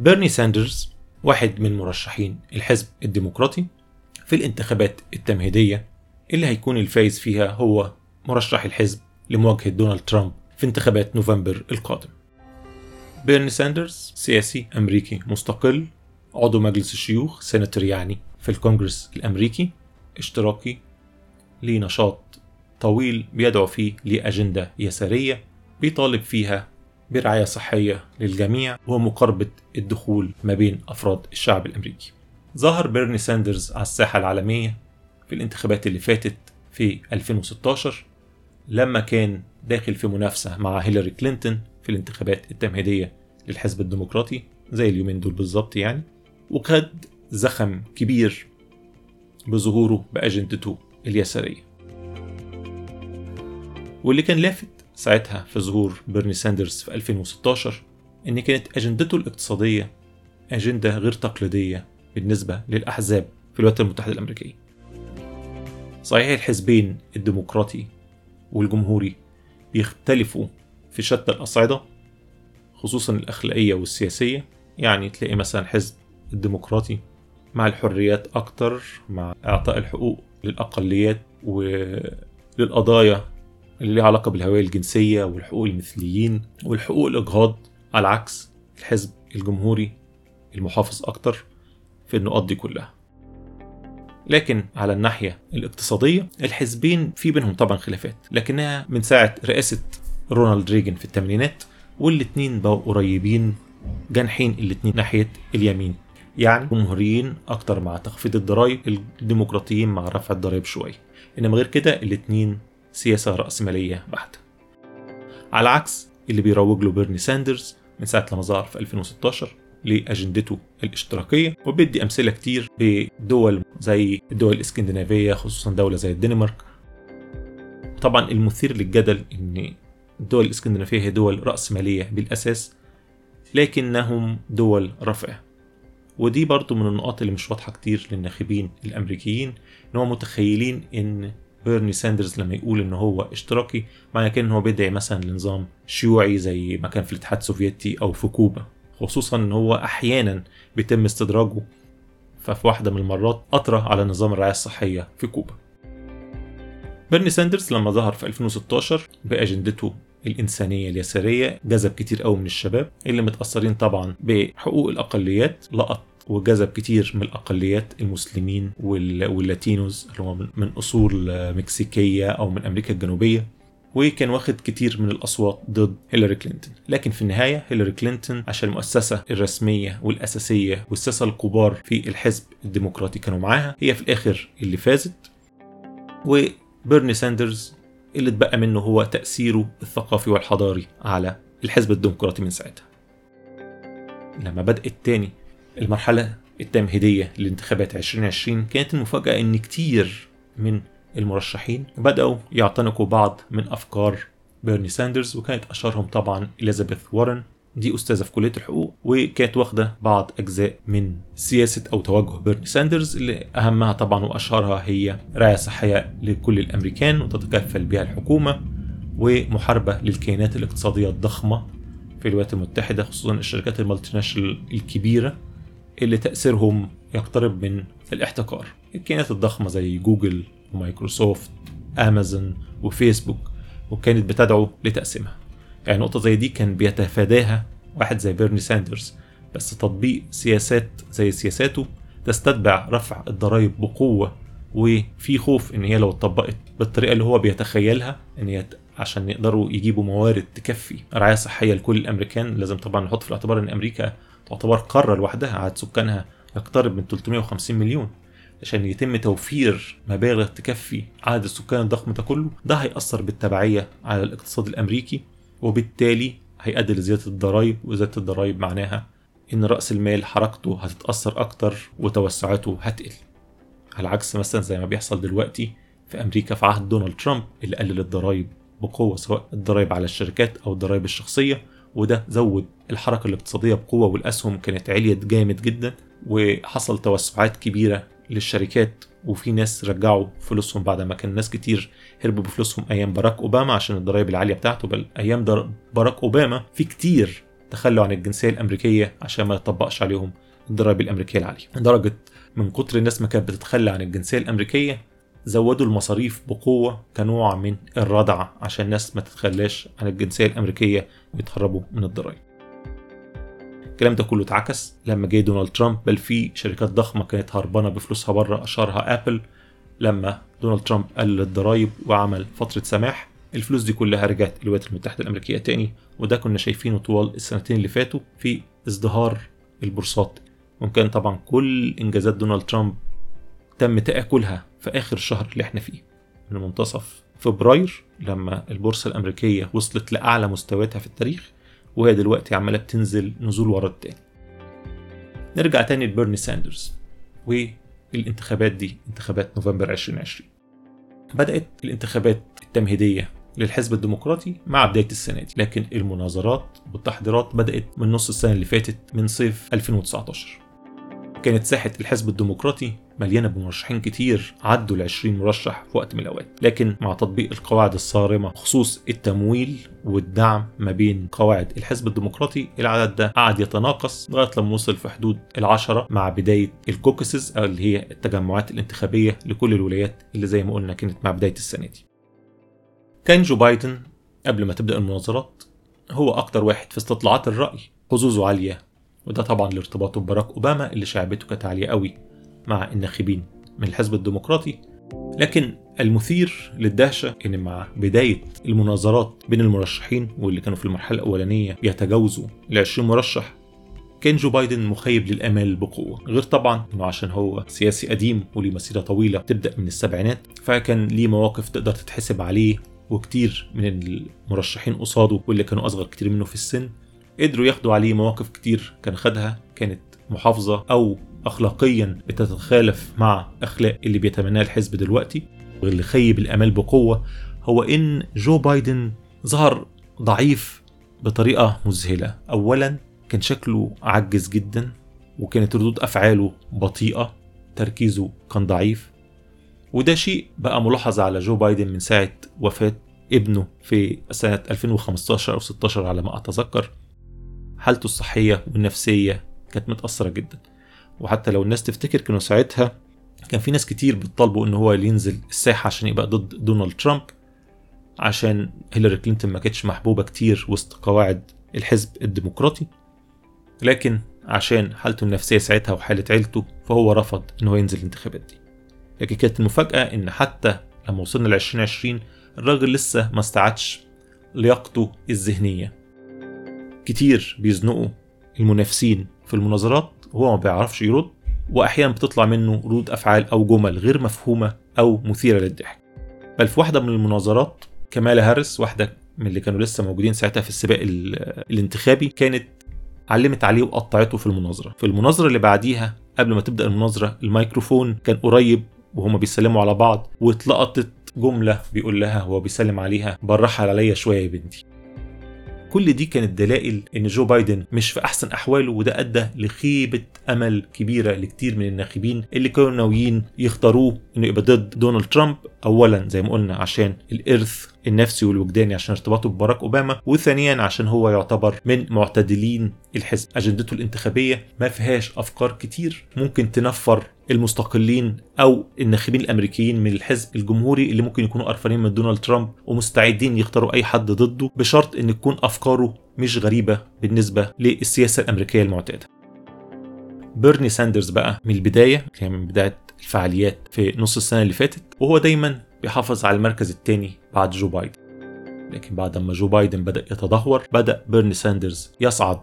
بيرني ساندرز واحد من مرشحين الحزب الديمقراطي في الانتخابات التمهيدية اللي هيكون الفايز فيها هو مرشح الحزب لمواجهة دونالد ترامب في انتخابات نوفمبر القادم. بيرني ساندرز سياسي أمريكي مستقل عضو مجلس الشيوخ سيناتور يعني في الكونجرس الأمريكي اشتراكي ليه نشاط طويل بيدعو فيه لأجندة يسارية بيطالب فيها برعاية صحية للجميع ومقاربة الدخول ما بين أفراد الشعب الأمريكي. ظهر بيرني ساندرز على الساحة العالمية في الانتخابات اللي فاتت في 2016 لما كان داخل في منافسة مع هيلاري كلينتون في الانتخابات التمهيدية للحزب الديمقراطي زي اليومين دول بالظبط يعني وخد زخم كبير بظهوره بأجندته اليسارية. واللي كان لافت ساعتها في ظهور بيرني ساندرز في 2016 إن كانت أجندته الاقتصادية أجندة غير تقليدية بالنسبة للأحزاب في الولايات المتحدة الأمريكية. صحيح الحزبين الديمقراطي والجمهوري بيختلفوا في شتى الأصعدة خصوصا الأخلاقية والسياسية يعني تلاقي مثلا حزب الديمقراطي مع الحريات أكتر مع إعطاء الحقوق للأقليات وللقضايا اللي ليها علاقة بالهوية الجنسية والحقوق المثليين والحقوق الإجهاض على عكس الحزب الجمهوري المحافظ أكتر في النقاط دي كلها. لكن على الناحية الاقتصادية الحزبين في بينهم طبعا خلافات لكنها من ساعة رئاسة رونالد ريجن في الثمانينات والاتنين بقوا قريبين جانحين الاتنين ناحية اليمين. يعني جمهوريين أكتر مع تخفيض الضرائب الديمقراطيين مع رفع الضرائب شوية. إنما غير كده الاتنين سياسة رأسمالية بحتة. على عكس اللي بيروج له بيرني ساندرز من ساعة لما ظهر في 2016 لأجندته الاشتراكية وبيدي أمثلة كتير بدول زي الدول الإسكندنافية خصوصا دولة زي الدنمارك. طبعا المثير للجدل إن الدول الإسكندنافية هي دول رأسمالية بالأساس لكنهم دول رفاه. ودي برضو من النقاط اللي مش واضحة كتير للناخبين الأمريكيين إن هم متخيلين إن بيرني ساندرز لما يقول إن هو اشتراكي معنى كده إن هو بيدعي مثلا لنظام شيوعي زي ما كان في الاتحاد السوفيتي أو في كوبا خصوصا إن هو أحيانا بيتم استدراجه ففي واحدة من المرات أطرى على نظام الرعاية الصحية في كوبا. بيرني ساندرز لما ظهر في 2016 بأجندته الإنسانية اليسارية جذب كتير قوي من الشباب اللي متأثرين طبعا بحقوق الأقليات فقط وجذب كتير من الأقليات المسلمين وال Latinos اللي هم من أصول مكسيكية أو من أمريكا الجنوبية. وكان واخد كتير من الأصوات ضد هيلاري كلينتون. لكن في النهاية هيلاري كلينتون عشان المؤسسة الرسمية والأساسية والساسة الكبار في الحزب الديمقراطي كانوا معاها هي في الآخر اللي فازت. وبيرني ساندرز اللي اتبقى منه هو تأثيره الثقافي والحضاري على الحزب الديمقراطي من ساعتها. لما بدأت تاني المرحلة التمهيدية لانتخابات 2020 كانت المفاجأة إن كتير من المرشحين بدأوا يعتنقوا بعض من أفكار بيرني ساندرز وكانت أشهرهم طبعا إليزابيث وارن دي أستاذة في كلية الحقوق وكانت واخدة بعض أجزاء من سياسة أو توجه بيرني ساندرز اللي أهمها طبعا وأشهرها هي رعاية صحية لكل الأمريكان وتتكفل بها الحكومة ومحاربة للكيانات الاقتصادية الضخمة في الولايات المتحدة خصوصا الشركات ال multi الكبيرة. اللي تأثيرهم يقترب من الاحتكار. الكيانات الضخمة زي جوجل ومايكروسوفت أمازون وفيسبوك وكانت بتدعو لتقسيمها. يعني نقطة زي دي كان بيتفاداها واحد زي بيرني ساندرز بس تطبيق سياسات زي سياساته تستتبع رفع الضرائب بقوة وفي خوف إن هي لو اتطبقت بالطريقة اللي هو بيتخيلها إن هي عشان يقدروا يجيبوا موارد تكفي رعاية صحية لكل الأمريكان لازم طبعا نحط في الاعتبار إن أمريكا تعتبر قارة لوحدها عدد سكانها يقترب من 350 مليون. عشان يتم توفير مبالغ تكفي عدد السكان الضخم ده كله ده هيأثر بالتبعية على الاقتصاد الأمريكي وبالتالي هيؤدي لزيادة الضرائب وزيادة الضرائب معناها إن رأس المال حركته هتتأثر أكتر وتوسعاته هتقل. على عكس مثلا زي ما بيحصل دلوقتي في أمريكا في عهد دونالد ترامب اللي قلل الضرائب بقوة سواء الضرائب على الشركات أو الضرائب الشخصية وده زود الحركة الاقتصادية بقوة والأسهم كانت عليت جامد جدا وحصل توسعات كبيرة للشركات وفي ناس رجعوا فلوسهم بعد ما كان ناس كتير هربوا بفلوسهم أيام باراك أوباما عشان الضرايب العالية بتاعته بل أيام باراك أوباما في كتير تخلوا عن الجنسية الأمريكية عشان ما يطبقش عليهم الضرائب الأمريكية العالية. لدرجة من كتر الناس ما كانت بتتخلى عن الجنسية الأمريكية زودوا المصاريف بقوة كنوع من الردع عشان الناس ما تتخلاش عن الجنسية الأمريكية ويتهربوا من الضرائب الكلام ده كله اتعكس لما جه دونالد ترامب بل في شركات ضخمة كانت هربانة بفلوسها بره أشهرها أبل. لما دونالد ترامب قلل الضرايب وعمل فترة سماح الفلوس دي كلها رجعت الولايات المتحدة الأمريكية تاني. وده كنا شايفينه طوال السنتين اللي فاتوا في ازدهار البورصات. وكان طبعا كل إنجازات دونالد ترامب تم تآكلها في آخر الشهر اللي إحنا فيه. من منتصف فبراير لما البورصة الأمريكية وصلت لأعلى مستوياتها في التاريخ وهي دلوقتي عمالة بتنزل نزول ورا التاني. نرجع تاني لبرني ساندرز والانتخابات دي انتخابات نوفمبر 2020 بدأت الانتخابات التمهيدية للحزب الديمقراطي مع بداية السنة دي لكن المناظرات والتحضيرات بدأت من نص السنة اللي فاتت من صيف 2019 كانت ساحة الحزب الديمقراطي مليانة بمرشحين كتير عدوا ال 20 مرشح في وقت من الأوقات. لكن مع تطبيق القواعد الصارمة بخصوص التمويل والدعم ما بين قواعد الحزب الديمقراطي العدد ده قعد يتناقص لغاية لما وصل في حدود العشرة مع بداية الكوكسز اللي هي التجمعات الانتخابية لكل الولايات اللي زي ما قلنا كانت مع بداية السنة دي. كان جو بايدن قبل ما تبدأ المناظرات هو أكتر واحد في استطلاعات الرأي. حظوظه عالية وده طبعا لارتباطه بباراك أوباما اللي شعبيته كانت عالية قوي. مع الناخبين من الحزب الديمقراطي لكن المثير للدهشة إن مع بداية المناظرات بين المرشحين واللي كانوا في المرحلة الأولانية بيتجاوزوا ال 20 مرشح كان جو بايدن مخيب للأمال بقوة. غير طبعا إنه عشان هو سياسي قديم وليه مسيرة طويلة تبدأ من السبعينات فكان ليه مواقف تقدر تتحسب عليه وكتير من المرشحين قصاده واللي كانوا أصغر كتير منه في السن. قدروا ياخدوا عليه مواقف كتير كان خدها كانت محافظة أو اخلاقيا بتتخالف مع أخلاق اللي بيتمناه الحزب دلوقتي واللي خيب الأمال بقوة هو إن جو بايدن ظهر ضعيف بطريقة مذهلة. اولا كان شكله عجز جدا وكانت ردود أفعاله بطيئة تركيزه كان ضعيف وده شيء بقى ملاحظ على جو بايدن من ساعة وفاة ابنه في سنة 2015 أو 16 على ما أتذكر. حالته الصحية والنفسية كانت متأثرة جدا. وحتى لو الناس تفتكر كانوا ساعتها كان في ناس كتير بتطالبوا ان هو ينزل الساحة عشان يبقى ضد دونالد ترامب عشان هيلاري كلينتون ما كانتش محبوبة كتير وسط قواعد الحزب الديمقراطي. لكن عشان حالته النفسية ساعتها وحالة عيلته فهو رفض إن هو ينزل الانتخابات دي. لكن كانت المفاجأة إن حتى لما وصلنا ل 2020 الراجل لسه ما استعادش لياقته الذهنية. كتير بيزنقوا المنافسين في المناظرات وهو ما بيعرفش يرد واحيانا بتطلع منه ردود أفعال أو جمل غير مفهومة أو مثيرة للضحك. بل في واحدة من المناظرات كمالا هارس واحدة من اللي كانوا لسه موجودين ساعتها في السباق الانتخابي كانت علمت عليه وقطعته في المناظرة. في المناظرة اللي بعديها قبل ما تبدأ المناظرة الميكروفون كان قريب وهما بيسلموا على بعض واتلقطت جملة بيقول لها وهو بيسلم عليها بالراحه عليا شوية يا بنتي. كل دي كانت دلائل إن جو بايدن مش في أحسن أحواله وده أدى لخيبة أمل كبيرة لكتير من الناخبين اللي كانوا ناويين يختاروه إنه يبقى ضد دونالد ترامب. اولا زي ما قلنا عشان الإرث النفسي والوجداني عشان ارتباطه بباراك أوباما وثانيا عشان هو يعتبر من معتدلين الحزب أجندته الانتخابية ما فيهاش أفكار كتير ممكن تنفر المستقلين أو الناخبين الأمريكيين من الحزب الجمهوري اللي ممكن يكونوا قرفانين من دونالد ترامب ومستعدين يختاروا أي حد ضده بشرط إن تكون أفكاره مش غريبة بالنسبة للسياسة الأمريكية المعتادة. بيرني ساندرز بقى من البداية يعني من بداية الفعاليات في نص السنة اللي فاتت وهو دايما بيحافظ على المركز الثاني بعد جو بايدن. لكن بعد ما جو بايدن بدأ يتدهور بدأ بيرني ساندرز يصعد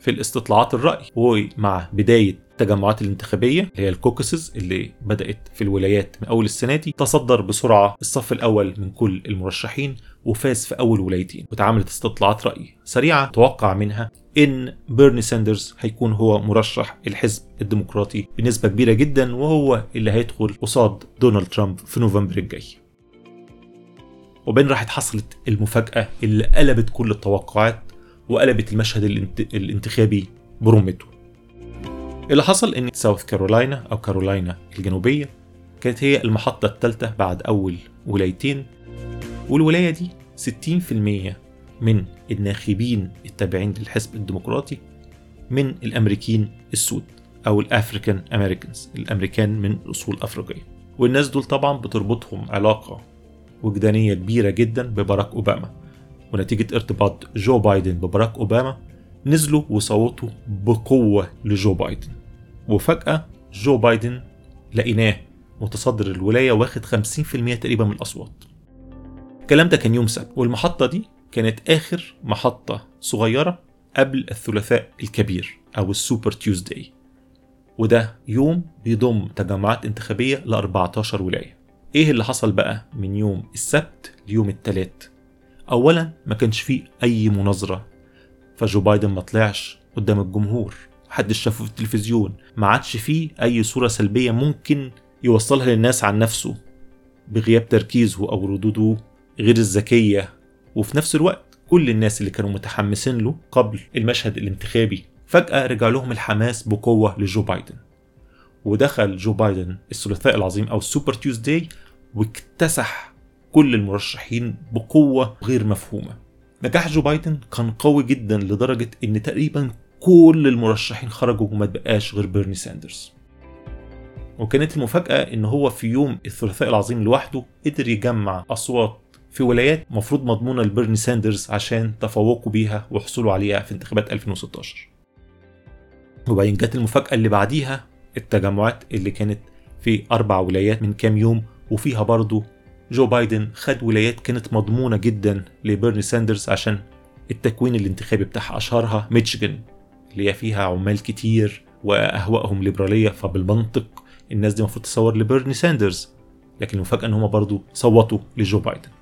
في الاستطلاعات الرأي ومع بداية التجمعات الانتخابية اللي هي ال caucuses اللي بدأت في الولايات من أول السنة دي تصدر بسرعة الصف الأول من كل المرشحين وفاز في أول ولايتين واتعملت استطلاعات رأي سريعة توقع منها إن بيرني ساندرز هيكون هو مرشح الحزب الديمقراطي بنسبة كبيرة جدا وهو اللي هيدخل قصاد دونالد ترامب في نوفمبر الجاي. وبين راحة حصلت المفاجأة اللي قلبت كل التوقعات وقلبت المشهد الانت... الانتخابي برمته اللي حصل إن ساوث كارولاينا أو كارولاينا الجنوبية كانت هي المحطة الثالثة بعد أول ولايتين. والولاية دي 60% من الناخبين التابعين للحزب الديمقراطي من الأمريكين السود أو ال African Americans الأمريكان من أصول أفريقية. والناس دول طبعا بتربطهم علاقة وجدانية كبيرة جدا بباراك أوباما. ونتيجة ارتباط جو بايدن بباراك أوباما نزلوا وصوتوا بقوة لجو بايدن. وفجأة جو بايدن لقيناه متصدر الولاية واخد 50% تقريبا من الأصوات. الكلام ده كان يوم سبت والمحطة دي كانت آخر محطة صغيرة قبل الثلاثاء الكبير أو ال Super Tuesday. وده يوم بيضم تجمعات انتخابية ل 14 ولاية. إيه اللي حصل بقى من يوم السبت ليوم التلات؟ اولا ما كانش فيه أي مناظرة. فجو بايدن ما طلعش قدام الجمهور محدش شافه في التلفزيون ما عادش فيه أي صورة سلبية ممكن يوصلها للناس عن نفسه. بغياب تركيزه أو ردوده غير الذكية. وفي نفس الوقت كل الناس اللي كانوا متحمسين له قبل المشهد الانتخابي فجأة رجع لهم الحماس بقوة لجو بايدن. ودخل جو بايدن الثلاثاء العظيم أو ال Super Tuesday واكتسح كل المرشحين بقوة غير مفهومة. نجاح جو بايدن كان قوي جدا لدرجة إن تقريبا كل المرشحين خرجوا وما تبقاش غير بيرني ساندرز وكانت المفاجأة إن هو في يوم الثلاثاء العظيم لوحده قدر يجمع أصوات في ولايات مفروض مضمونة لبيرني ساندرز عشان تفوقوا بيها وحصلوا عليها في انتخابات 2016 وبعدين جت المفاجأة اللي بعديها التجمعات اللي كانت في أربع ولايات من كام يوم وفيها برضو جو بايدن خد ولايات كانت مضمونة جدا لبيرني ساندرز عشان التكوين الانتخابي بتاعها أشهرها ميتشيجن اللي هي فيها عمال كتير وأهوائهم ليبرالية فبالمنطق الناس دي المفروض تصوت لبيرني ساندرز. لكن المفاجأة إن هم برضو صوتوا لجو بايدن.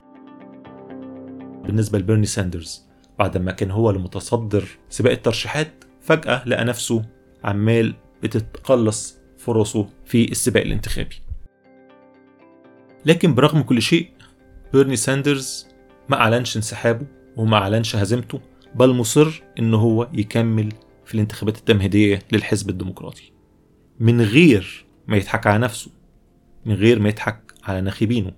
بالنسبة لبيرني ساندرز بعد ما كان هو المتصدر سباق الترشيحات فجأة لقى نفسه عمال بتتقلص فرصه في السباق الانتخابي. لكن برغم كل شيء بيرني ساندرز ما أعلنش انسحابه وما أعلنش هزيمته بل مصر إن هو يكمل في الانتخابات التمهيدية للحزب الديمقراطي. من غير ما يضحك على نفسه من غير ما يضحك على ناخبينه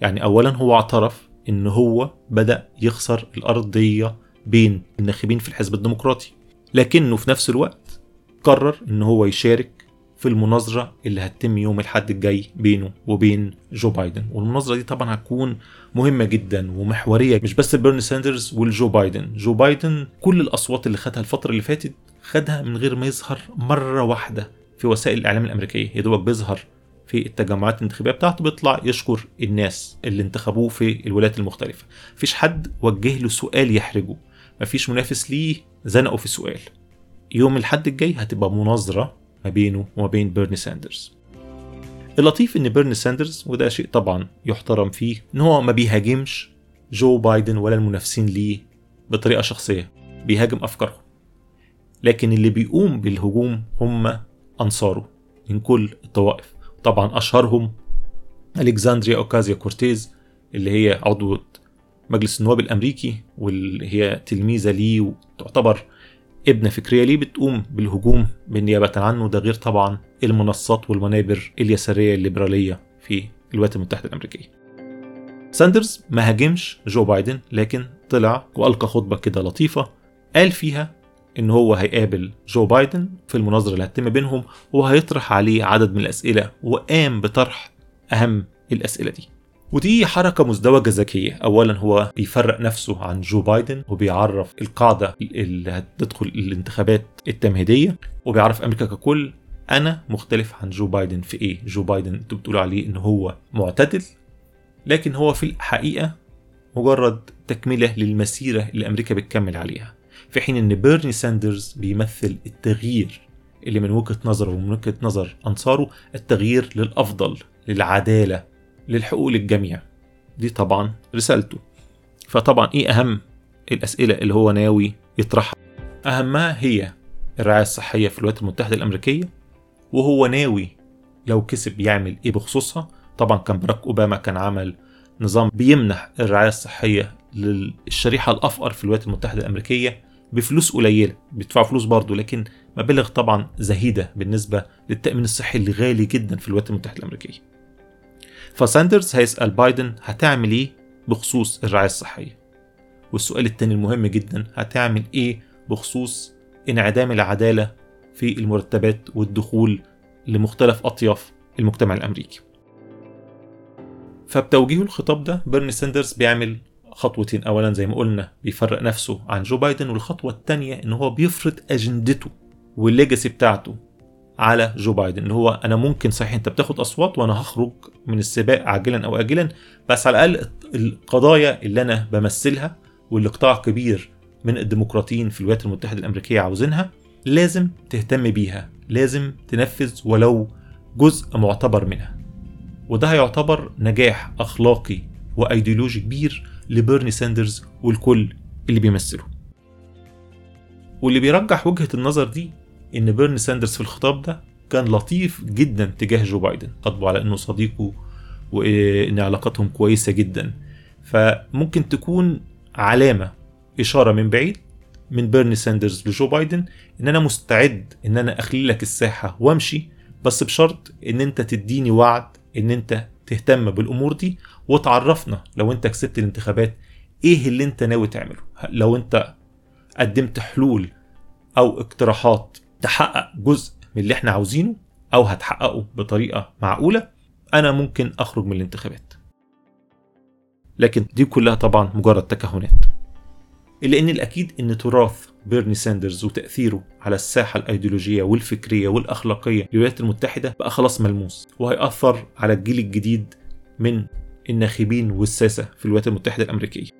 يعني أولا هو اعترف إن هو بدأ يخسر الأرضية بين الناخبين في الحزب الديمقراطي. لكنه في نفس الوقت قرر إن هو يشارك في المناظرة اللي هتتم يوم الحد الجاي بينه وبين جو بايدن. والمناظرة دي طبعا هتكون مهمة جدا ومحورية مش بس بيرني ساندرز وجو بايدن. جو بايدن كل الأصوات اللي خدها الفترة اللي فاتت خدها من غير ما يظهر مرة واحدة في وسائل الإعلام الأمريكية. يا دوبك بيظهر في التجمعات الانتخابية بتاعته بيطلع يشكر الناس اللي انتخبوه في الولايات المختلفة. مفيش حد وجه له سؤال يحرجه. مفيش منافس ليه زنقه في سؤال يوم الحد الجاي هتبقى مناظرة ما بينه وما بين بيرني ساندرز. اللطيف إن بيرني ساندرز وده شيء طبعا يحترم فيه إن هو ما بيهاجمش جو بايدن ولا المنافسين ليه بطريقة شخصية. بيهاجم أفكارهم. لكن اللي بيقوم بالهجوم هم أنصاره من كل الطوائف. طبعا أشهرهم ألكسندريا أوكاسيو كورتيز اللي هي عضوة مجلس النواب الأمريكي واللي هي تلميذة ليه وتعتبر ابنة فكرية ليه بتقوم بالهجوم بالنيابة عنه. ده غير طبعا المنصات والمنابر اليسارية الليبرالية في الولايات المتحدة الأمريكية. ساندرز ما هاجمش جو بايدن لكن طلع وألقى خطبة كده لطيفة قال فيها إن هو هيقابل جو بايدن في المناظرة اللي هتتم بينهم وهيطرح عليه عدد من الأسئلة وقام بطرح أهم الأسئلة دي. ودي حركة مزدوجة ذكية أولا هو بيفرق نفسه عن جو بايدن وبيعرف القاعدة اللي هتدخل الانتخابات التمهيدية وبيعرف أمريكا ككل أنا مختلف عن جو بايدن في إيه؟ جو بايدن أنتوا بتقولوا عليه إن هو معتدل لكن هو في الحقيقة مجرد تكملة للمسيرة اللي أمريكا بتكمل عليها. في حين إن بيرني ساندرز بيمثل التغيير اللي من وجهة نظره ومن وجهة نظر أنصاره التغيير للأفضل للعدالة للحقوق للجميع. دي طبعا رسالته. فطبعا إيه أهم الأسئلة اللي هو ناوي يطرحها؟ أهمها هي الرعاية الصحية في الولايات المتحدة الأمريكية وهو ناوي لو كسب يعمل إيه بخصوصها. طبعا كان باراك أوباما كان عمل نظام بيمنح الرعاية الصحية للشريحة الأفقر في الولايات المتحدة الأمريكية. بفلوس قليلة بيدفعوا فلوس برضه لكن مبالغ طبعا زهيدة بالنسبة للتأمين الصحي اللي غالي جدا في الولايات المتحدة الأمريكية. فساندرز هيسأل بايدن هتعمل إيه بخصوص الرعاية الصحية؟ والسؤال التاني المهم جدا هتعمل إيه بخصوص انعدام العدالة في المرتبات والدخول لمختلف أطياف المجتمع الأمريكي؟ فبتوجيه الخطاب ده بيرني ساندرز بيعمل خطوتين اولا زي ما قلنا بيفرق نفسه عن جو بايدن والخطوة الثانية إن هو بيفرض أجندته وال legacy بتاعته على جو بايدن اللي هو أنا ممكن صحيح أنت بتاخد أصوات وأنا هخرج من السباق عاجلا أو اجلا بس على الأقل القضايا اللي أنا بمثلها واللي قطاع كبير من الديمقراطيين في الولايات المتحدة الأمريكية عاوزينها لازم تهتم بيها لازم تنفذ ولو جزء معتبر منها. وده هيعتبر نجاح أخلاقي وأيديولوجي كبير لبيرني ساندرز والكل اللي بيمثله. واللي بيرجح وجهة النظر دي إن بيرني ساندرز في الخطاب ده كان لطيف جدا تجاه جو بايدن خاطبه على إنه صديقه وإن علاقتهم كويسة جدا. فممكن تكون علامة إشارة من بعيد من بيرني ساندرز لجو بايدن إن أنا مستعد إن أنا أخلي لك الساحة وأمشي بس بشرط إن أنت تديني وعد إن أنت تهتم بالأمور دي وتعرفنا لو انت كسبت الانتخابات إيه اللي انت ناوي تعمله؟ لو انت قدمت حلول أو اقتراحات تحقق جزء من اللي إحنا عاوزينه أو هتحققه بطريقة معقولة أنا ممكن اخرج من الانتخابات. لكن دي كلها طبعا مجرد تكهنات. إلا إن الأكيد إن تراث بيرني ساندرز وتأثيره على الساحة الأيديولوجية والفكرية والأخلاقية للولايات المتحدة بقى خلاص ملموس وهيأثر على الجيل الجديد من الناخبين والساسة في الولايات المتحدة الأمريكية.